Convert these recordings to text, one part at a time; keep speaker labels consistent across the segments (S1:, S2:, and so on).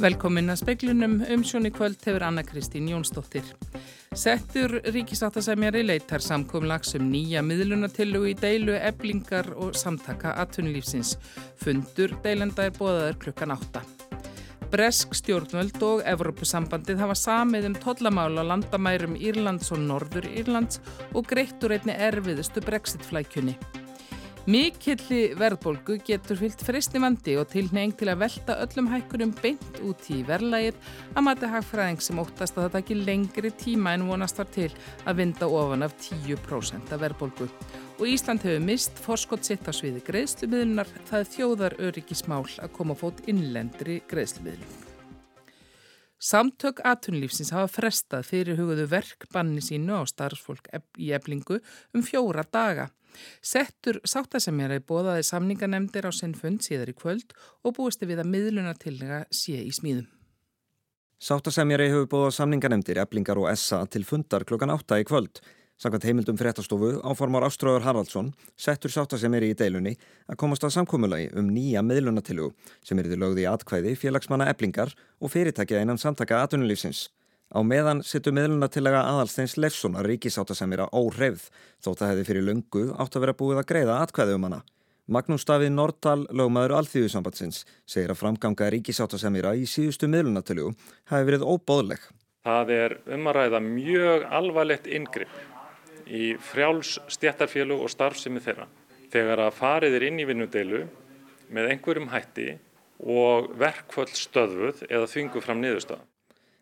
S1: Velkomin að speiklunum um sjóni kvöld hefur Anna Kristín Jónsdóttir. Settur ríkisáttasemjari leitar samkomlags um nýja miðlunatillugu í deilu, eblingar og samtaka atvinnulífsins. Fundur deilenda er bóðaður klukkan átta. Bresk stjórnvöld og Evrópusambandið hafa samið um tollamála á landamærum Írlands og Norður Írlands og greittur einni erfiðustu brexit-flækjunni. Mikilli verðbólgu getur fyllt fristi vandi og tilneying til að velta öllum hækkunum beint út í verðlægið að mati hagfræðing sem óttast að þetta ekki lengri tíma en vonast var til að vinda ofan af 10% af verðbólgu. Og Ísland hefur mist forskott sitt á sviði greiðslumiðlunar, það þjóðar öryggismál að koma fót innlendri greiðslumiðlun. Samtök atunlífsins hafa frestað fyrir hugöðu verkbanni sínu á starfsfólk í eblingu um fjóra daga. Settur sáttasemjara í bóðaði samninganemdir á sinn fund síðar í kvöld og búisti við að miðlunartillega sé í smíðum.
S2: Sáttasemjari hefur bóðað samninganemdir, eblingar og SA til fundar klokkan 8 í kvöld. Samkvæmt heimildum fréttastofu áformar Áströður Haraldsson settur sáttasemjari í deilunni að komast að samkómulagi um nýja miðlunartillu sem er því lögði í atkvæði félagsmanna eblingar og fyrirtækja einan samtaka atunulífsins. Á meðan sittu miðlunatilega aðalsteins Lefssonar ríkisáttasemira óhreyfð þótt að hefði fyrir lungu átt að vera búið að greiða atkvæði um hana. Magnús Davíð Nordal, lögmaður Alþjóðusambandsins, segir að framganga ríkisáttasemira í síðustu miðlunatilugu hafi verið óbóðleg.
S3: Það er um að ræða mjög alvarlegt yngripp í frjáls stjættarfjölu og starfsemi þeirra. Þegar að farið er inn í vinnudeilu með einhverjum hætti og verkvöld stöðuð eða þvingu fram niðurstöða.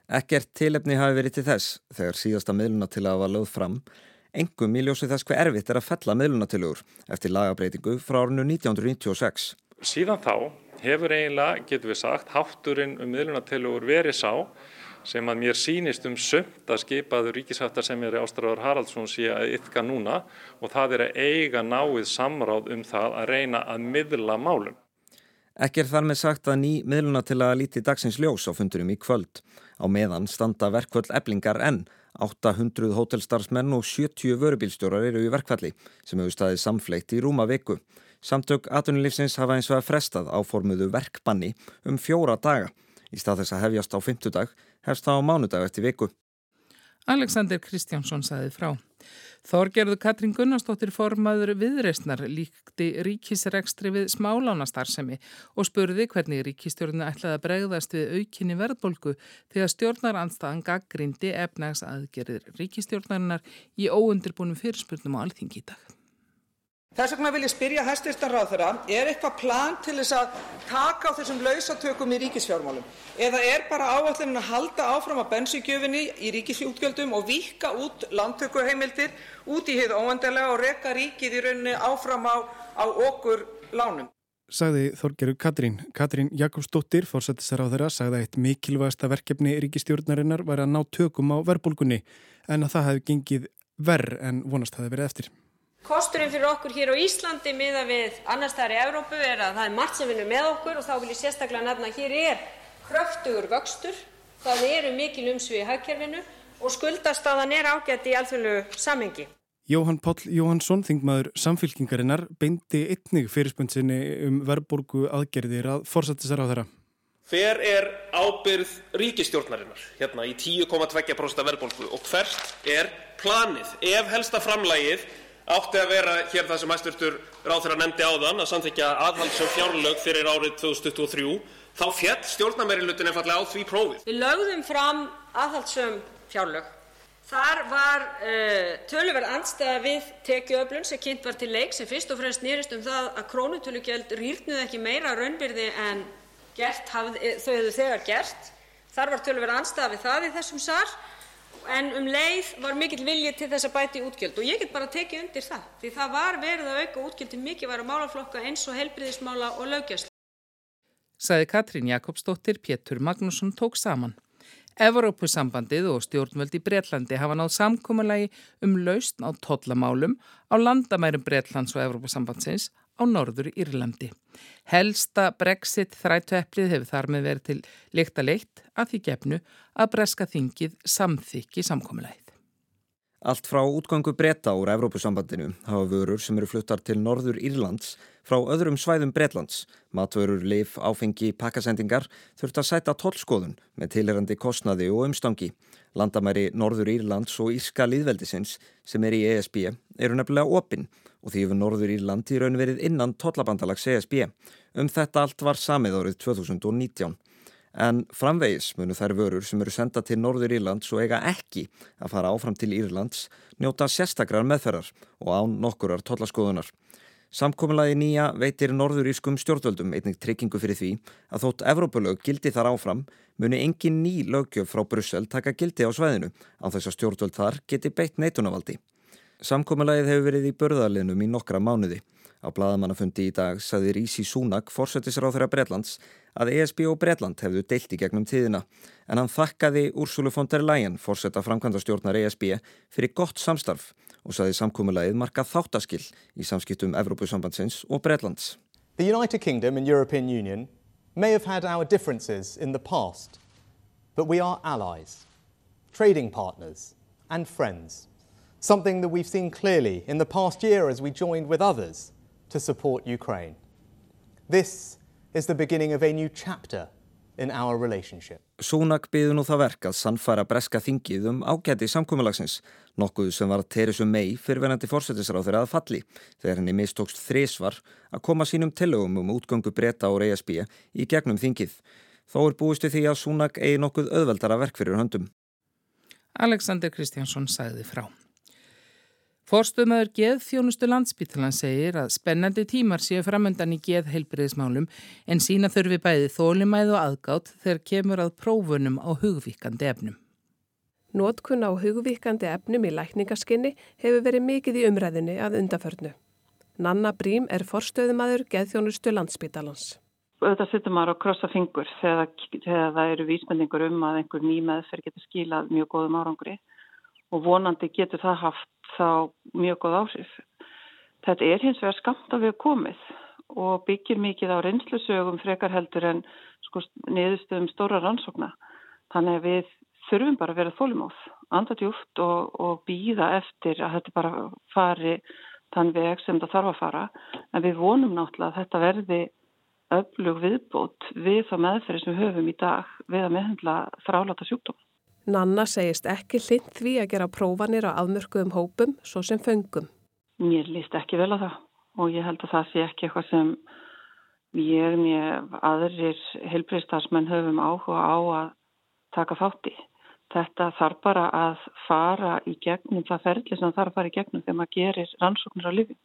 S2: Ekkert tilefni hafi verið til þess þegar síðasta miðlunatilaga var lögð fram, engum í ljósi þess hver erfitt er að fella miðlunatilugur eftir lagabreitingu frá árinu 1996.
S3: Síðan þá hefur eiginlega, getur við sagt, hátturinn um miðlunatilugur verið sá sem að mér sínist um sömt að skipaður ríkisættar sem er Ástráður Haraldsson sé að ytka núna og það er að eiga náið samráð um það að reyna að miðla málum.
S2: Ekki er þar með sagt að ný miðluna til að líti dagsins ljós á fundurum í kvöld. Á meðan standa verkvöld eblingar enn. 800 hótelstarfsmenn og 70 vörubílstjórar eru í verkvalli sem hefur staðið samfleitt í rúma viku. Samtök atunlífsins hafa eins og að frestað áformuðu verkbanni um fjóra daga. Í stað þess að hefjast á fymtudag hefst það á mánudag eftir viku.
S1: Alexander Kristjánsson saði frá. Þorgerðu Katrín Gunnarsdóttir formaður viðreysnar líkti ríkisregstri við smálánastarðsemi og spurði hvernig ríkistjórnu ætlaði að bregðast við aukinni verðbolgu þegar stjórnaranstaðan gaggrindi efnags aðgerðir ríkistjórnarinnar í óundirbúnum fyrirspurnum á alþingi í dag.
S4: Þess vegna vil ég spyrja hæstvirtan ráðherra, er eitthvað plan til þess að taka á þessum lausatökum í ríkisfjármálum? Eða er bara áallunin að halda áfram að bensíngjöfinni í ríkisjútgjöldum og vika út landtökuheimildir út í hið óendalega og reka ríkið í rauninni áfram á, á okkur lánum?
S5: Sagði Þorgerur Katrín. Katrín Jakobsdóttir, fórsættisar á þeirra, sagði að eitt mikilvægasta verkefni ríkistjórnarinnar var að ná tökum á verbulgunni en að það hefði gengið verð en vonast það hefði verið eftir.
S6: Kosturinn fyrir okkur hér á Íslandi miða við annars staðar í Evrópu er að það er margt sem vinnur með okkur og þá vil ég sérstaklega nefna að hér er kröftugur vöxtur, það eru mikil umsvið í hagkerfinu og skuldastaðan er ágætt í alþjóðlegu samengi.
S5: Jóhann Páll Jóhannsson, þingmaður samfylkingarinnar, beindi einnig fyrirspöndsinni um verðborgu aðgerðir að fórsættisar á þeirra.
S7: Hver er ábyrð ríkistjórnarinnar hérna í 10,2% verðborgu og hvert er planið ef helsta framlægið átti að vera hér það sem hæstvirtur ráðherra nefndi áðan að samþykja aðhaldsum fjárlög fyrir árið 2023 þá fjall stjórnarmeirilutin einfallega á því prófið.
S6: Við lögðum fram aðhaldsum fjárlög. Þar var uh, töluverð andstæða við tekjuöflun sem kynnt var til leik sem fyrst og fremst nýrist um það að krónutölugjöld rýrnuð ekki meira raunbyrði en gert, hafði, þau hefðu þegar gert. Þar var töluverð andstæða við það í þessum sár en um leið var mikill vilji til þess að bæta í útgjöld og ég get bara tekið undir það því það var verið að auka útgjöld til mikilvægra málaflokka eins og heilbriðismála og löggjösla.
S1: Saði Katrín Jakobsdóttir, Pétur Magnússon tók saman. Evrópusambandið og stjórnvöld í Breitlandi hafa náð samkómalagi um lausn á tollamálum á landamærum Breitlands og Evrópusambandsins á norður Írlandi. Helsta brexit þrættueplið hefur þar með verið til leikta leitt að því gefnu að breska þingið samþykki samkomiðlæð.
S2: Allt frá útgangu breyta úr Evrópusambandinu hafa vörur sem eru fluttar til Norður Írlands frá öðrum svæðum Breitlands. Matvörur, lif, áfengi, pakkasendingar þurft að sæta tollskoðun með tilherandi kostnaði og umstangi. Landamæri Norður Írlands og Írska líðveldisins sem er í ESB eru nefnilega opinn og því hefur Norður Írland í raun verið innan tollabandalags ESB. Um þetta allt var samið árið 2019 en framvegis munu þær vörur sem eru senda til Norður Írlands og eiga ekki að fara áfram til Írlands njóta sérstakrar meðferðar og án nokkurar tollaskoðunar. Samkominlaði nýja veitir Norður Írskum stjórnvöldum einnig tryggingu fyrir því að þótt Evrópulög gildi þar áfram muni engin ný lögjöf frá Brussel taka gildi á sveðinu á þess að stjórnvöld þar geti beitt neitunavaldi. Samkominlaðið hefur verið í börðarlinum í nokkra mánuði. Á bladamannafundi í dag saði Rísi Súnak, fórsetisráð þeirra Breitlands, að ESB og Breitland hefðu deilt í gegnum tíðina en hann þakkaði Úrsulu von der Leyen, fórseta framkvæmdastjórnar ESB, fyrir gott samstarf og saði samkúmulegið marka þáttaskill í samskiptum Evrópusambandsins og Breitlands.
S8: The United Kingdom and European Union may have had our differences in the past, but we are allies, trading partners and friends. Something that we've seen clearly in the past year as we joined with others to support Ukraine. This is the beginning of a new chapter in our relationship.
S2: Súnak byði nú það verk að sannfæra breska þingið um ágæti samkvæmulagsins, nokkuð sem var Teresu May fyrirvenandi fórsættisráð þeirra að falli, þegar henni mistókst þrísvar að koma sínum tillögum um útgöngu breyta og reyðasbíja í gegnum þingið. Þó er búistu því að Súnak eigi nokkuð öðveldara verk fyrir höndum.
S1: Alexander Kristjánsson sagði frá. Forstumöður geðþjónustu landsbytlan segir að spennandi tímar séu framöndan í geðheilbriðismálum en sína þurfi bæði þólimæð og aðgátt þegar kemur að prófunum á hugvíkandi efnum.
S9: Nótkun á hugvíkandi efnum í lækningaskinni hefur verið mikið í umræðinni að undaförnu. Nanna Brím er forstöðumadur geðþjónustu landsbytalans.
S10: Þetta sittur maður á krossa fingur þegar, þegar það eru vísmendingur um að einhver ný meðferð getur skilað mjög góðum árangri og vonandi getur það haft þá mjög góð áhrif. Þetta er hins vegar skamt að við komið og byggir mikið á reynslusögum frekar heldur en sko, niðurstöðum stóra rannsókna. Þannig að við þurfum bara að vera þólumóð, andadjúft og, og býða eftir að þetta bara fari þann veg sem það þarf að fara. En við vonum náttúrulega að þetta verði öflug viðbót við þá meðferði sem við höfum í dag við að meðhendla þráláta sjúkdóma.
S9: Nanna segist ekki hlind því að gera prófanir á afmörkuðum hópum svo sem föngum.
S10: Mér líst ekki vel á það og ég held að það sé ekki eitthvað sem ég með aðrir helbriðstarsmenn höfum áhuga á að taka þátti. Þetta þarf bara að fara í gegnum það ferli sem þarf að fara í gegnum þegar maður gerir rannsóknir á lifin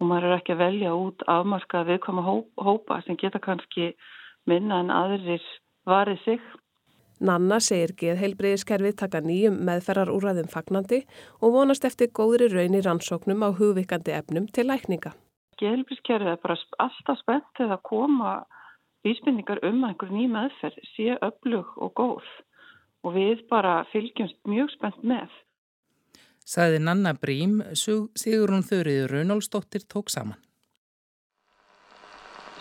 S10: og maður er ekki að velja út afmarkað viðkoma hópa sem geta kannski minna en aðrir varið sig
S9: Nanna segir geðheilbreyðiskerfið taka nýjum meðferðar úrræðum fagnandi og vonast eftir góðri raun í rannsóknum á hugvikandi efnum til lækninga.
S10: Geðheilbreyðiskerfið er bara alltaf spennt þegar að koma vísbynningar um einhver ný meðferð, sé öflug og góð og við bara fylgjumst mjög spennt með.
S1: Saði Nanna Brím, Sigurún Þurriður Raunólsdóttir tók saman.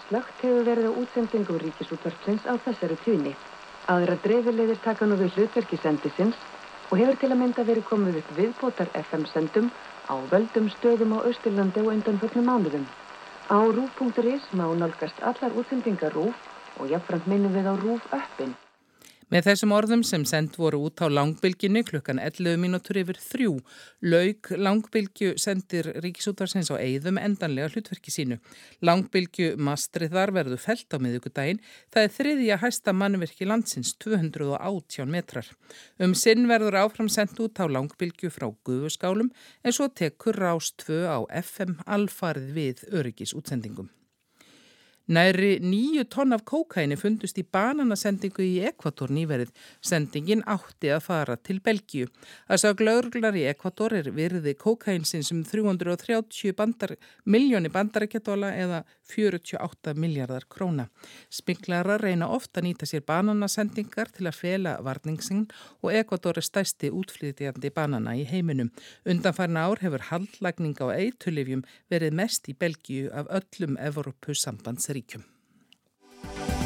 S11: Slögt hefur verið á útsendingu ríkisútvarpsins á þessari tíni. Aðra dreifilegðir taka nú við hlutverki sendisins og hefur til að mynda verið komið upp viðbótar FM-sendum á völdum stöðum á Östurlandi og undanföllum mánuðum. Á rúf.is má nálgast allar útsendingar rúf og jáfnframt minnum við á rúf öppin.
S1: Með þessum orðum sem sendt voru út á langbylginu klukkan 11 mínútur yfir þrjú laug langbylgu sendir Ríkisútarsins á eigðum endanlega hlutverki sínu. Langbylgu mastriðar verðu felt á miðugudaginn. Það er þriðja hæsta mannverki landsins 218 metrar. Um sinn verður áfram sendt út á langbylgu frá guðuskálum en svo tekur Rás 2 á FM alfarið við öryggisútsendingum. Næri nýju tonn af kókaini fundust í bananasendingu í Ekvator nýverið. Sendingin átti að fara til Belgíu. Það sá glaurglar í Ekvator er virði kókainsins um 330 bandar, miljóni bandarækjadóla eða 48 miljardar króna. Smiklarar reyna ofta að nýta sér bananasendingar til að fela varningsinn og Ekvator er stæsti útflýtjandi banana í heiminum. Undanfarna ár hefur haldlagning á eitulifjum verið mest í Belgíu af öllum Evropasambands publikum.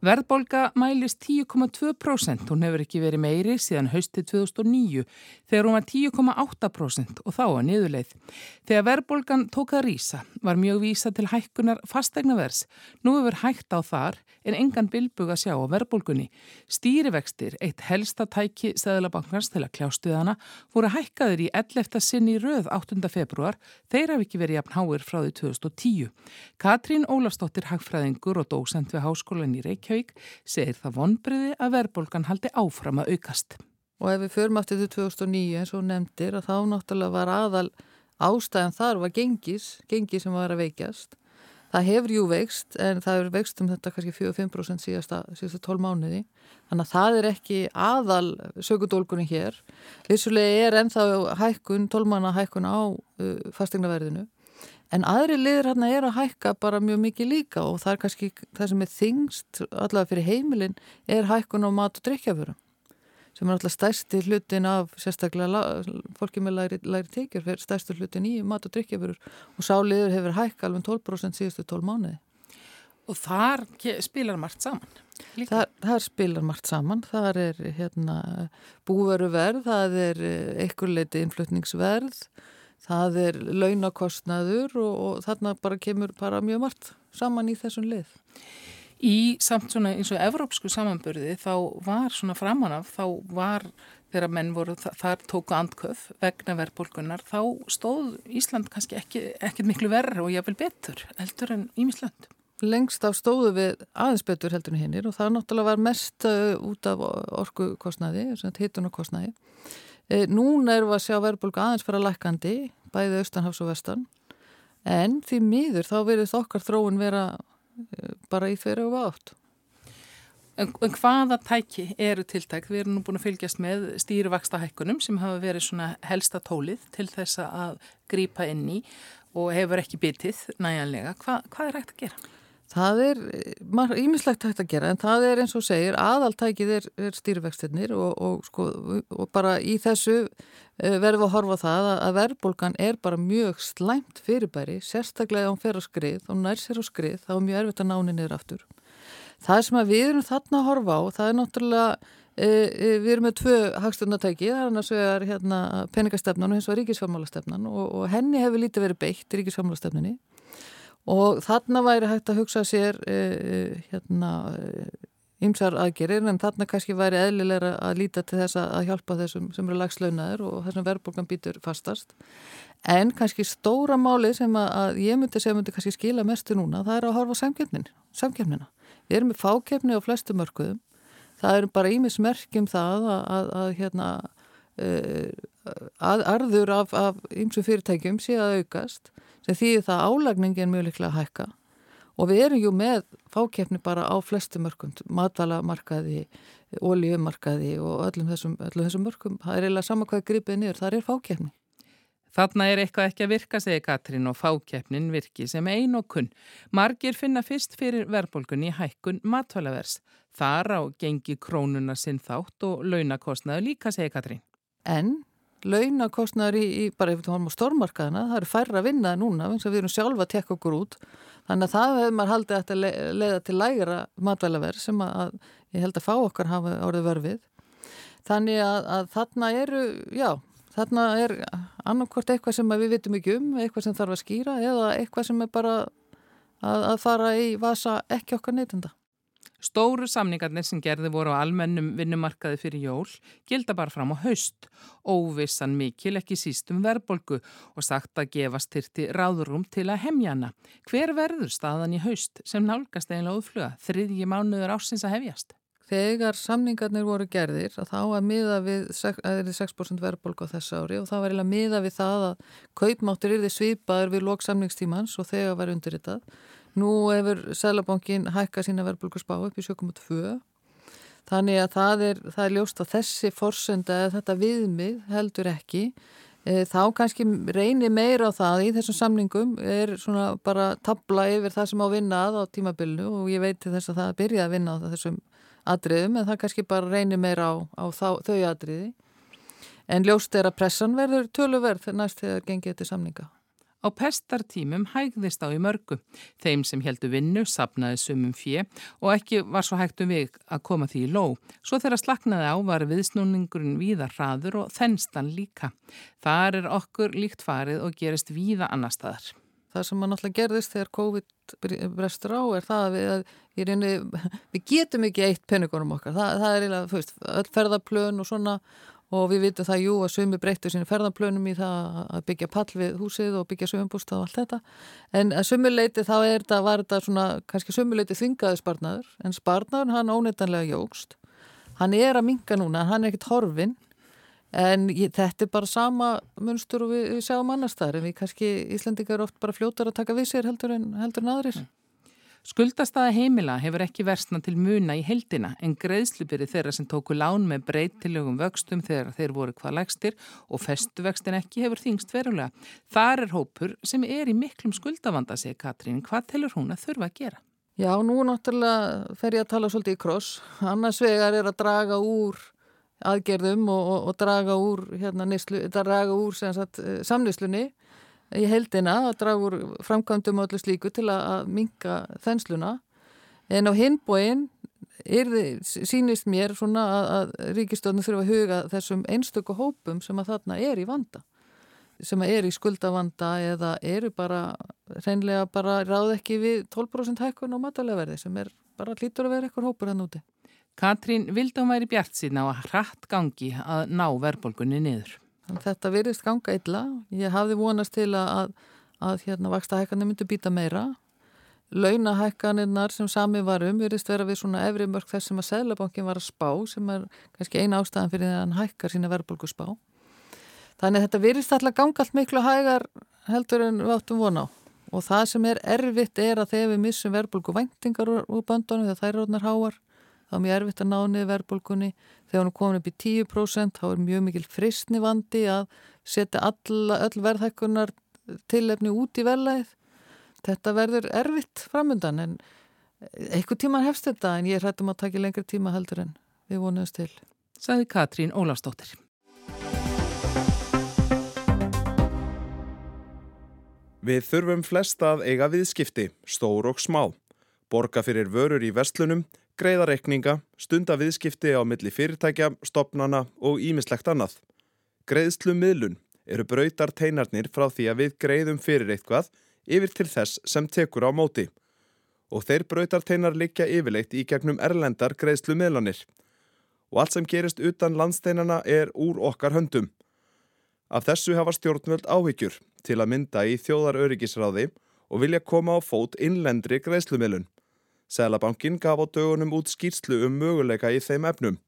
S1: Verðbolga mælist 10,2%, hún hefur ekki verið meiri síðan haustið 2009 þegar hún var 10,8% og þá var niðurleið. Þegar verðbolgan tók að rýsa var mjög vísa til hækkunar fastegnaverðs. Nú hefur hægt á þar en engan bilbug að sjá á verðbolgunni. Stýrivextir, eitt helsta tæki Sæðlabankars til að kljástu hana, voru hækkaður í 11. sinni röð 8. februar. Þeir hafi ekki verið jafn háir frá því 2010. Katrín Ólafstóttir Hagfræðingur og dósend við Háskólan í Reykjavík Reykjavík segir það vonbriði að verðbólgan haldi áfram að aukast.
S12: Og ef við förum aftur til 2009 eins og nefndir að þá náttúrulega var aðal ástæðan þar var gengis, gengis sem var að veikjast. Það hefur jú veikst en það hefur veikst um þetta kannski 4-5% síðasta, síðasta 12 mánuði. Þannig að það er ekki aðal sökudólkunni hér. Vissulega er ennþá hækkun, 12 manna hækkun á uh, fastegnaverðinu En aðri liður hérna er að hækka bara mjög mikið líka og það er kannski það sem er þingst allavega fyrir heimilin er hækkun á mat og drikkjaförum sem er alltaf stærsti hlutin af sérstaklega fólki með læri, læri tekjur fyrir stærsti hlutin í mat og drikkjaförur og sáliður hefur hækka alveg 12% síðustu 12 mánuði.
S1: Og þar spilar margt saman?
S12: Þar, þar spilar margt saman. Það er hérna, búveruverð, það er ekkurleiti innflutningsverð það er launakostnaður og, og þarna bara kemur bara mjög margt saman í þessum lið.
S1: Í samt svona eins og evrópsku samanbörði þá var svona framanaf, þá var þegar menn voru þar tóku andköf vegna verðbólkunar, þá stóð Ísland kannski ekki, ekki miklu verður og jáfnvel betur heldur en Ímislönd.
S12: Lengst af stóðu við aðeins betur heldur en hinnir og það náttúrulega var mest uh, út af orkukostnaði, hittunarkostnaði. E, núna erum við að sjá verðbólku aðeins að lækandi, bæðið austanhafs og vestan, en því miður þá verður þokkar þróun vera e, bara í þeirra og átt.
S1: En, en hvaða tæki eru tiltækt? Við erum nú búin að fylgjast með stýrivaksta hækkunum sem hafa verið svona helsta tólið til þess að grýpa inn í og hefur ekki bitið næjanlega. Hva, hvað er hægt að gera?
S12: Það er ímislegt hægt að gera en það er eins og segir aðaltækið er, er stýrvextinnir og, og, sko, og bara í þessu eh, verðum við að horfa það að verðbólgan er bara mjög slæmt fyrirbæri, sérstaklega á hún fer á skrið og nær sér á skrið þá er mjög erfitt að náni niður aftur. Það sem við erum þarna að horfa á það er náttúrulega, e, e, við erum með tvö hagstundatæki, það er annars vegar hérna, peningastefnan og hins vegar ríkisfjármálastefnan og, og henni hefur lítið verið beitt ríkisfjármálastefninni og þarna væri hægt að hugsa sér uh, hérna ymsar aðgerir en þarna kannski væri eðlilega að líta til þess að hjálpa þessum sem eru lagslaunaður og þessum verðbólgan býtur fastast. En kannski stóra máli sem að, ég myndi segja myndi kannski skila mestu núna það er að horfa samkjöfnin, við erum með fákjöfni á flestu mörkuðum. Það eru bara ímismerkjum það að, að, að hérna að arður af, af ymsum fyrirtækjum sé að aukast sem þýðir það álagningin mjög liklega að hækka og við erum jú með fákeppni bara á flestu mörgum, matvalamarkaði, ólíumarkaði og öllum þessum, öllum þessum mörgum. Það er eiginlega sama hvað gripið niður, það er fákeppni.
S1: Þarna er eitthvað ekki að virka, segir Katrín og fákeppnin virki sem ein og kunn. Margir finna fyrst fyrir verðbólgun í hækkun matvælavers. Þar á gengi krónuna sinn þátt og launakostnaðu líka, segir Katrín.
S12: En launakostnaður í, í bara ef við horfum á stormarkaðina, það eru færra vinnaði núna eins og við erum sjálfa að tekka okkur út. Þannig að það hefur maður haldið að le leiða til lægra matvælaverð sem að, að ég held að fá okkar hafa orðið verfið þannig að, að þarna eru já, þarna er annarkort eitthvað sem við vitum ekki um eitthvað sem þarf að skýra eða eitthvað sem er bara að, að fara í vasa ekki okkar neytunda
S1: Stóru samningarnir sem gerði voru á almennum vinnumarkaði fyrir jól gilda bara fram á haust. Óvissan mikil ekki sístum verbolgu og sagt að gefa styrti ráðurum til að hemjana. Hver verður staðan í haust sem nálgast eiginlega útfluga þriðji mánuður ásins að hefjast?
S12: Þegar samningarnir voru gerðir að þá að miða við, að er 6% verðbólk á þessu ári og það var eiginlega miða við það að kaupmáttur er þið svipaður við lóksamningstímans og þegar var undirritað Nú hefur Sælabankin hækka sína verðbólkuspá upp í 7,2 þannig að það er, það er ljóst að þessi forsenda eða þetta viðmið heldur ekki. E, þá kannski reynir meira á það í þessum samningum er svona bara tabla yfir það sem á vinnað á tímabilnu og ég veit til þess að það byrja að vinna á þessum atriðum en það kannski bara reynir meira á, á þá, þau atriði. En ljóst er að pressan verður töluverð næst þegar gengið til samninga
S1: Á pestartímum hægðist á í mörgu. Þeim sem heldu vinnu sapnaði sumum fjö og ekki var svo hægt um við að koma því í ló. Svo þegar slaknaði á var viðsnúningurinn víða hraður og þenstan líka. Þar er okkur líkt farið og gerist víða annar staðar.
S12: Það sem maður náttúrulega gerðist þegar COVID brestur á er það að við, reyni, við getum ekki eitt penningunum okkar. Það, það er eiginlega, ferðarplön og svona og við vitum það, jú, að sumi breyttu sín ferðarplönum í það að byggja pall við húsið og byggja sömumbústað og allt þetta. En að sumuleiti þá er þetta, var þetta svona, kannski sumuleiti þvingaði sparnaður, en sparnaður hann óneitanlega jógst. Hann er að minga núna, hann er ekkit horfinn En ég, þetta er bara sama munstur og við, við sjáum annars þar en við kannski Íslandingar oft bara fljótar að taka við sér heldur en, heldur en aðrir.
S1: Skuldastæða heimila hefur ekki versna til muna í heldina en greiðslubyrði þeirra sem tóku lán með breytilögum vöxtum þegar þeir voru hvað lægstir og festuvextin ekki hefur þingst verulega. Þar er hópur sem er í miklum skuldavanda, segir Katrín. Hvað telur hún að þurfa að gera?
S12: Já, nú náttúrulega fer ég að tala svolítið í kross. Annars vegar er að draga úr aðgerðum og, og, og draga úr, hérna, draga úr sagt, eh, samnýslunni í heldina, að draga úr framkvæmdum öllu slíku til að, að minka þensluna. En á hinbóin sínist mér svona að, að ríkistofnum þurfa að huga þessum einstöku hópum sem að þarna er í vanda sem að er í skuldavanda eða eru bara reynlega bara ráð ekki við 12% hækkun og matalega verði sem er bara hlítur að vera eitthvað hópur hann úti.
S1: Katrín væri bjart sína á að hratt gangi að ná verðbólgunni niður.
S12: Þetta virðist ganga illa. Ég hafði vonast til að, að hérna, vaksta hækkanir myndi býta meira. Launahækkanirnar sem sami varum virðist vera við svona efri mörg þess sem að Sælabankin var að spá sem er kannski eina ástæðan fyrir að hann hækkar sína verðbólgu spá. Þannig að þetta virðist alltaf ganga allt miklu hægar heldur en við áttum vona á. Og það sem er erfitt er að þegar við missum verðbólgu væntingar úr, böndunum þegar þær orðnar háar þá er mjög erfitt að ná niður verðbólkunni. Þegar hún er komin upp í 10% þá er mjög mikil fristni vandi að setja alla, öll verðhækkunar tilefni út í verðlæð. Þetta verður erfitt framöndan en eitthvað tíma hefst þetta en ég hættum að taka lengri tíma heldur en við vonuðum til.
S1: Saði Katrín Ólafstóttir.
S13: Við þurfum flest að eiga viðskipti, stór og smá. Borga fyrir vörur í vestlunum, greiða rekninga, stunda viðskipti á milli fyrirtækja, stopnana og ímislegt annað. Greiðslu miðlun eru brautar teinarnir frá því að við greiðum fyrir eitthvað yfir til þess sem tekur á móti. Og þeir brautar teinar likja yfirleitt í gegnum erlendar greiðslu miðlanir. Og allt sem gerist utan landsteinana er úr okkar höndum. Af þessu hafa stjórnvöld áhyggjur til að mynda í þjóðar öryggisráði og vilja koma á fót innlendri greiðslumiðlun. Sælabankin gaf á dögunum út skýrslu um möguleika í þeim efnum.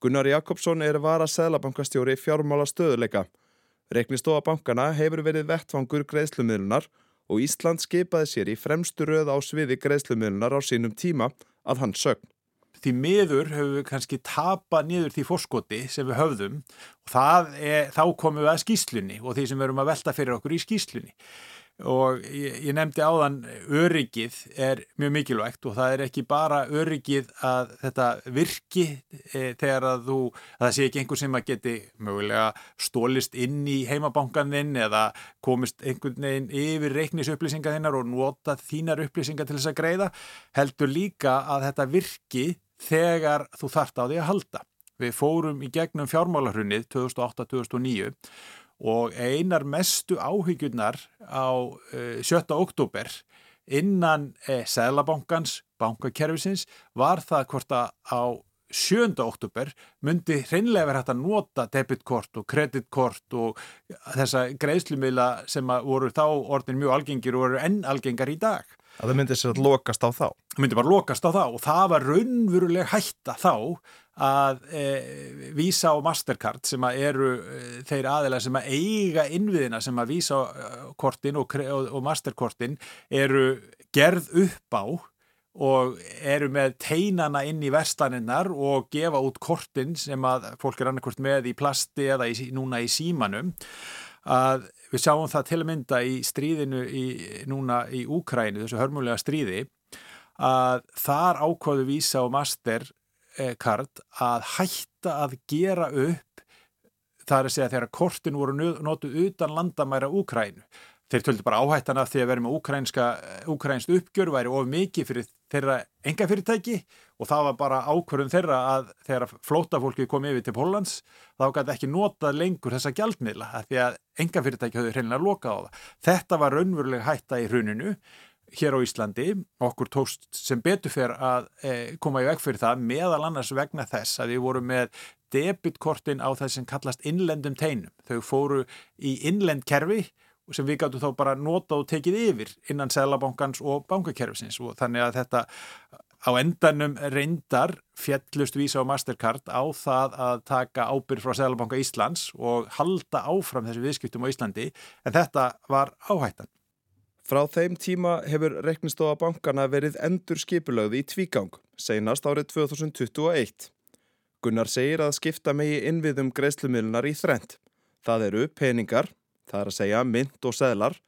S13: Gunnar Jakobsson er vara Sælabankastjóri fjármála stöðuleika. Reknistofa bankana hefur verið vettfangur greiðslumiðlunar og Ísland skipaði sér í fremstu röð á sviði greiðslumiðlunar á sínum tíma að hann sögn.
S14: Því miður höfum við kannski tapað niður því fórskoti sem við höfðum og er, þá komum við að skýslunni og því sem við erum að velta fyrir okkur í skýslunni og ég, ég nefndi áðan öryggið er mjög mikilvægt og það er ekki bara öryggið að þetta virki e, þegar að þú, að það sé ekki einhver sem að geti mögulega stólist inn í heimabankaninn eða komist einhvern veginn yfir reiknisupplýsingar þinnar og nota þínar upplýsingar til þess að greiða heldur líka að þetta virki þegar þú þart á því að halda. Við fórum í gegnum fjármálarhunnið 2008-2009 og einar mestu áhyggjurnar á uh, 7. oktober innan uh, Sælabankans, bankakerfisins, var það hvort að á 7. oktober myndi hreinlega verið hægt að nota debitkort og kreditkort og þessa greiðslumila sem voru þá orðin mjög algengir og voru enn algengar í dag.
S13: Að það myndi sér að lokast á þá?
S14: Það myndi bara lokast á þá og það var raunveruleg hætta þá að e, Visa og Mastercard sem að eru e, þeir aðeila sem að eiga innviðina sem að Visa kortin og, og, og Masterkortin eru gerð upp á og eru með teinana inn í verstaninnar og gefa út kortin sem að fólk er annarkort með í plasti eða í, núna í símanum. Að við sjáum það til að mynda í stríðinu í, núna í Úkrænu, þessu hörmulega stríði að þar ákváðu Visa og Master kart að hætta að gera upp það er að segja þegar kortin voru notuð utan landamæra Úkrænu þeir töldu bara áhættan af því að vera með ukrainst uppgjör væri of mikið fyrir þeirra enga fyrirtæki og það var bara ákvörðum þeirra að þegar flótafólki kom yfir til Pólans þá gæti ekki notað lengur þessa gjaldmiðla því að enga fyrirtæki höfðu hreinlega lokað á það. Þetta var raunveruleg hætta í hruninu hér á Íslandi okkur tóst sem betur fyrir að e, koma í veg fyrir það meðal annars vegna þess að við vorum með debitkortin á þess sem kallast innlendum teinum. Þau fóru í innlend kerfi sem við gætu þá bara nota og tekið yfir innan Sælabankans og bankakerfisins og þannig að þetta á endanum reyndar fjellust vísa á Mastercard á það að taka ábyrg frá Sælabanka Íslands og halda áfram þessi viðskiptum á Íslandi en þetta var áhættan.
S13: Frá þeim tíma hefur reknistofa bankana verið endur skipulögði í tvígang, seinast árið 2021. Gunnar segir að skipta megi innviðum greiðslumilnar í þrent. Það eru peningar, það er að segja mynd og seðlar,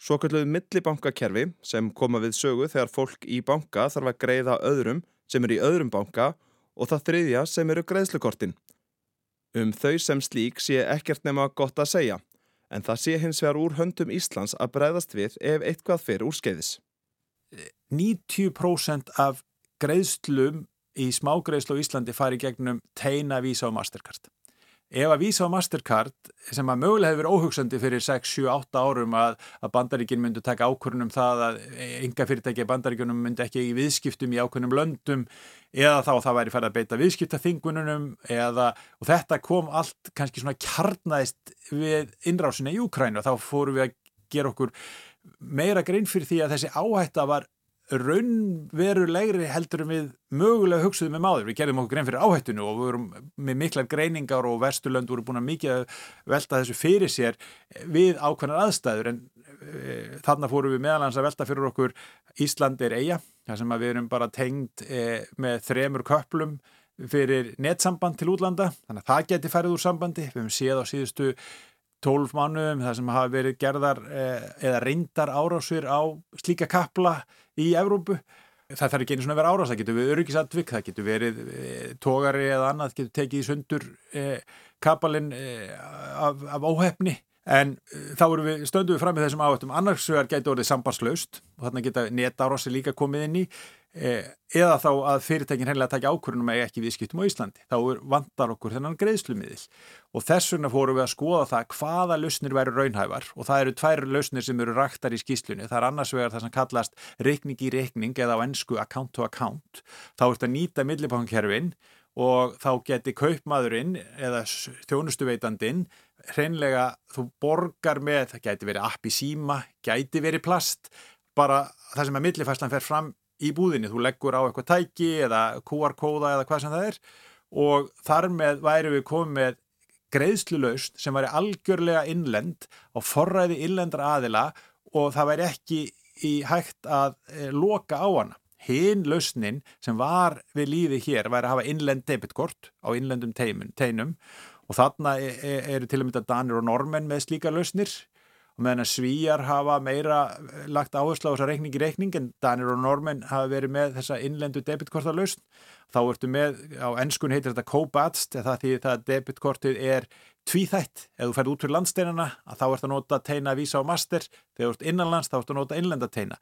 S13: svo kalluð millibankakerfi sem koma við sögu þegar fólk í banka þarf að greiða öðrum sem eru í öðrum banka og það þriðja sem eru greiðslukortin. Um þau sem slík sé ekkert nema gott að segja, en það sé hins vegar úr höndum Íslands að breyðast við ef eitthvað fyrir úr skeiðis.
S14: 90% af greiðslum í smágreiðslu á Íslandi fari gegnum teina, vísa og mastercard ef að Visa og Mastercard sem að mögulega hefur verið óhugsandi fyrir 6, 7, 8 árum að, að bandaríkinn myndi taka ákvörnum það að enga fyrirtæki að bandaríkunum myndi ekki í viðskiptum í ákvörnum löndum eða þá það væri færið að beita viðskiptaþingununum eða og þetta kom allt kannski svona kjarnaðist við innrásinni í Úkrænu og þá fórum við að gera okkur meira grein fyrir því að þessi áhætta var raunverulegri heldur við mögulega hugsuðum með máður. Við gerðum okkur grein fyrir áhættinu og við vorum með miklar greiningar og vesturlönd voru búin að mikið velta þessu fyrir sér við ákveðnar aðstæður en e, þarna fórum við meðalans að velta fyrir okkur Ísland er eiga, þar sem við erum bara tengd e, með þremur köplum fyrir netsamband til útlanda, þannig að það geti færið úr sambandi. Við hefum séð á síðustu 12 mánuðum það sem hafa verið gerðar eh, eða reyndar árásur á slíka kapla í Evrópu. Það þarf ekki einu svona að vera árás, það getur verið öryggisatvík, það getur verið eh, tógari eða annað, getur tekið í sundur eh, kapalinn af, af óhefni en þá erum við stönduð fram með þessum áhættum. Annars vegar getur orðið sambandslaust og þarna geta netárási líka komið inn í. Eh, eða þá að fyrirtækin hennilega takja ákvörðunum að ekki viðskiptum á Íslandi. Þá vantar okkur þennan greiðslumiðil og þess vegna fórum við að skoða það hvaða lausnir væri raunhævar og það eru tvær lausnir sem eru raktar í skýslunni. Það er annars vegar það sem kallast reikning í reikning eða á ennsku account to account. Þá ert að nýta millibankerfin og þá geti kaupmaðurinn eða þjónustuveitandinn hreinlega þú borgar með, það geti verið app í síma, geti verið plast, bara það sem að millifæslan fer fram í búðinni, þú leggur á eitthvað tæki eða QR-kóða eða hvað sem það er og þar með væri við komið með greiðslulaust sem væri algjörlega innlend á forræði innlendra aðila og það væri ekki í hægt að e, loka á hana. Hinn lausnin sem var við líði hér væri að hafa innlend debitkort á innlendum teinum og þarna e, e, eru til og með Danir og Normen með slíka lausnir og meðan að svíjar hafa meira eh, lagt áherslu á þessa reikning í reikning en Danir og Normen hafa verið með þessa innlendu debitkortarlausn þá ertu með, á ennskun heitir þetta co-badst eða því það debitkortið er tvíþætt, ef þú færð út fyrir landsteinana þá ert að nota teina vísa á master. Þegar þú ert innanlands þá ert að nota innlenda teina.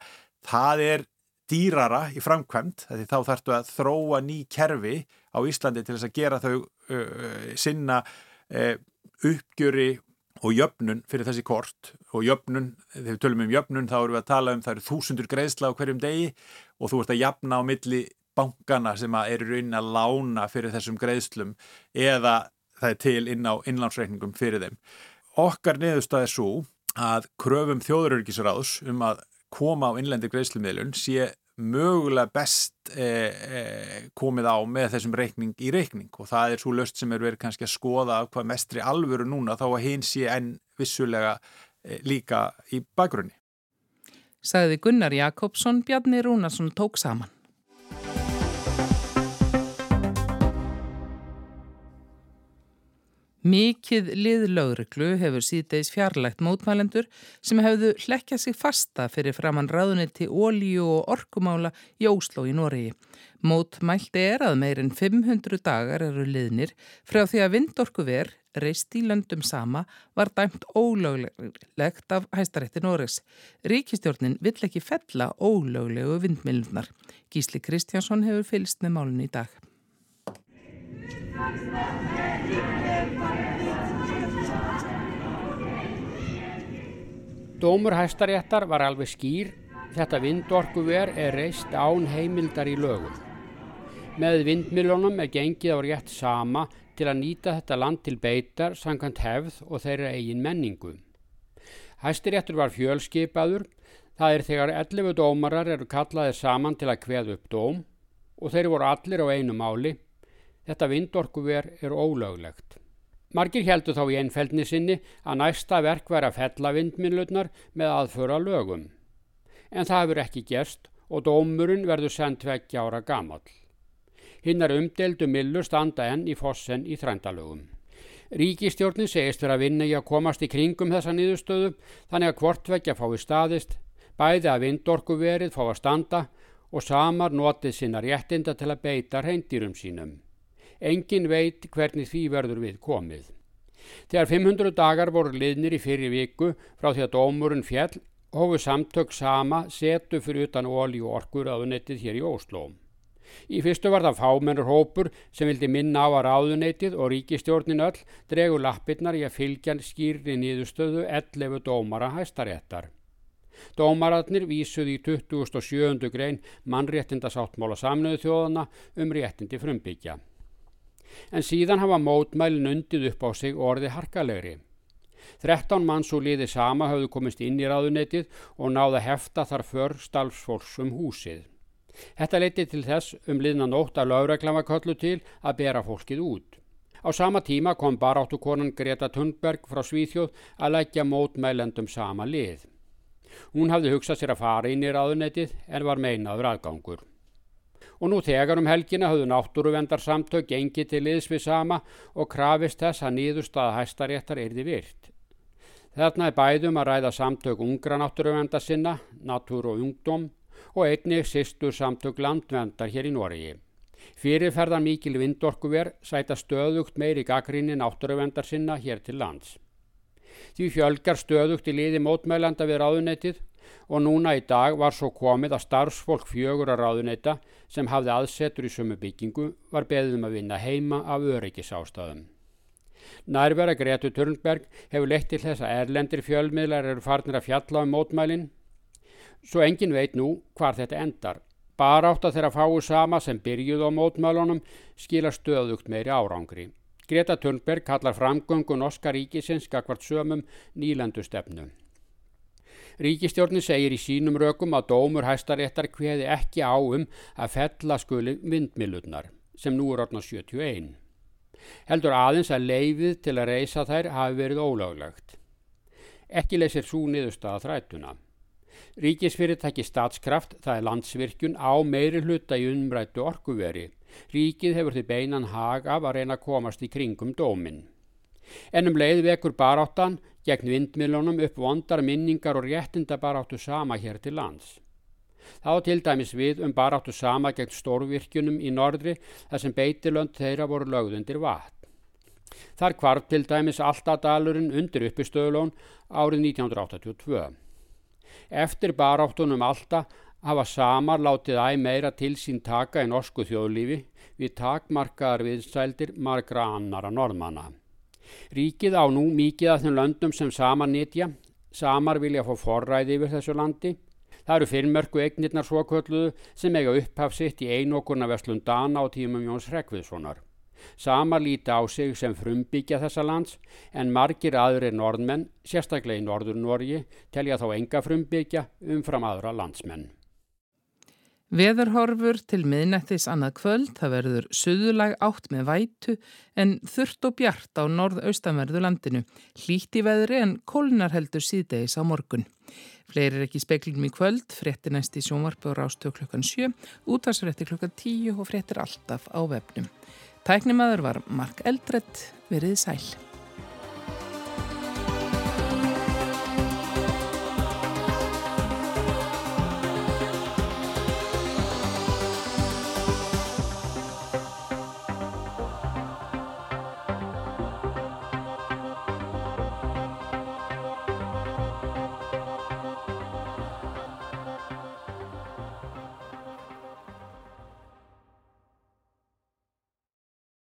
S14: Það er dýrara í framkvæmt þá þarftu að þróa ný kerfi á Íslandi til þess að gera þau uh, sinna uh, uppgjöri og jöfnun fyrir þessi kort og jöfnun, þegar við tölum um jöfnun þá erum við að tala um það eru þúsundur greiðsla á hverjum degi og þú ert að jafna á milli bankana sem eru raunin að lána fyrir þessum greiðslum eða það er til inn á innlánsreikningum fyrir þeim. Okkar neðustað er svo að kröfum þjóðurörgisráðs um að koma á innlendi greiðslumiðlun sé mögulega best eh, eh, komið á með þessum reikning í reikning og það er svo löst sem er verið kannski að skoða af hvað mestri alvöru núna þá að hins sé enn vissulega eh, líka í bakgrunni.
S1: Saði Gunnar Jakobsson, Bjarni Rúnarsson tók saman. Mikið liðlaugreglu hefur síðdeis fjarlægt mótmælendur sem hefðu hlekkjað sig fasta fyrir framann ráðunni til ólíu og orkumála í Óslo í Noregi. Mótmælt er að meirinn 500 dagar eru liðnir frá því að vindorkuver reist í löndum sama var dæmt ólöglegt af hæstarétti Norris. Ríkistjórnin vill ekki fella ólöglegu vindmillunar. Gísli Kristjánsson hefur fylst með málun í dag.
S15: Dómur hæstaréttar var alveg skýr. Þetta vindorkuver er reist án heimildar í lögum. Með vindmiljónum er gengið á rétt sama til að nýta þetta land til beitar, sangkant hefð og þeirra eigin menningu. Hæstiréttur var fjölskipaður, það er þegar 11 dómarar eru kallaðið saman til að kveða upp dóm og þeir voru allir á einu máli. Þetta vindorkuver er ólöglegt. Margir heldur þá í einfeldni sinni að næsta verk væri að fella vindminlutnar með aðföra lögum. En það hefur ekki gerst og dómurinn verður sendt vekkja ára gamall. Hinnar umdeldu millur standa enn í fossen í þrændalögum. Ríkistjórnin segist vera að vinna í að komast í kringum þessa niðurstöðu þannig að hvortveggja fái staðist, bæði að vindorku verið fá að standa og samar notið sinna réttinda til að beita reyndýrum sínum. Engin veit hvernig því verður við komið. Þegar 500 dagar voru liðnir í fyrir viku frá því að dómurinn fjell hófu samtök sama setu fyrir utan ólí og orkur aðunettið hér í Óslóm. Í fyrstu var það fámennur hópur sem vildi minna á að ráðuneytið og ríkistjórnin öll dregu lappirnar í að fylgja skýrri nýðustöðu 11 dómara hæstaréttar. Dómararnir vísuði í 27. grein mannréttindasáttmála samnöðu þjóðana um réttindi frumbyggja. En síðan hafa mótmælin undið upp á sig orði harkalegri. 13 manns úr liði sama hafðu komist inn í ráðuneytið og náða hefta þar för stalfsfólks um húsið. Þetta leiti til þess um liðna nótt að lauraglan var köllu til að bera fólkið út. Á sama tíma kom baráttukonan Greta Thunberg frá Svíþjóð að leggja mótmælendum sama lið. Hún hafði hugsað sér að fara inn í ráðunetið en var meinaður aðgangur. Og nú þegar um helgina hafðu náttúruvendar samtök gengið til liðs við sama og krafist þess að nýðurstaða hæstaréttar erði virt. Þarna er bæðum að ræða samtök ungra náttúruvendar sinna, natúr og ungdóm og einnig sýstur samtök landvendar hér í Noregi. Fyrirferðar mikil vindorkuver sæta stöðugt meiri gaggrinni náttúruvendar sinna hér til lands. Því fjölgar stöðugt í liði mótmælanda við ráðuneytið og núna í dag var svo komið að starfsfólk fjögur að ráðuneyta sem hafði aðsetur í sumu byggingu var beðum að vinna heima af öryggis ástæðum. Nærvera Gretu Törnberg hefur leitt til þess að erlendir fjölmiðlar eru farnir að fjalla um mótmælinn Svo engin veit nú hvar þetta endar. Bara átt að þeirra fáu sama sem byrjuð á mótmálunum skila stöðugt meiri árangri. Greta Thunberg kallar framgöngu norska ríkisins skakvart sömum nýlandustefnu. Ríkistjórnin segir í sínum rökum að dómur hæstaréttar hveði ekki á um að fella skuli vindmilurnar sem nú er orðna 71. Heldur aðeins að leifið til að reysa þær hafi verið ólöglegt. Ekki leysir svo niðurstaða þrætuna. Ríkisfyrirtæki statskraft, það er landsvirkjun, á meiri hluta í umrættu orkuveri. Ríkið hefur því beinan hag af að reyna að komast í kringum dómin. En um leið vekur baráttan gegn vindmilunum upp vondar minningar og réttinda baráttu sama hér til lands. Þá til dæmis við um baráttu sama gegn stórvirkjunum í norðri þar sem beitilönd þeirra voru lögðundir vatn. Þar kvarf til dæmis alltaf dalurinn undir uppistöðlón árið 1982. Eftir baráttunum alltaf hafa samar látið æg meira til sín taka í norsku þjóðlífi við takmarkaðar viðsældir margra annara norðmanna. Ríkið á nú mikið af þeim löndum sem samar nýtja, samar vilja fá forræði yfir þessu landi. Það eru fyrirmörku eignirnar svokölluðu sem eiga upphafsitt í einokurna Vestlund Dana á tímum Jóns Rekviðssonar. Sama líti á sig sem frumbyggja þessa lands en margir aðrir norðmenn, sérstaklega í norður Norgi, telja þá enga frumbyggja umfram aðra landsmenn.
S1: Veðurhorfur til miðnættis annað kvöld, það verður suðulag átt með vætu en þurft og bjart á norðaustanverðu landinu, hlýtt í veðri en kólnar heldur síðdegis á morgun. Fleiri er ekki speklingum í kvöld, frétti næst í sjónvarpu og rástöð klukkan 7, útvarsfrétti klukkan 10 og fréttir alltaf á vefnum. Tæknimaður var Mark Eldredd, verið sæl.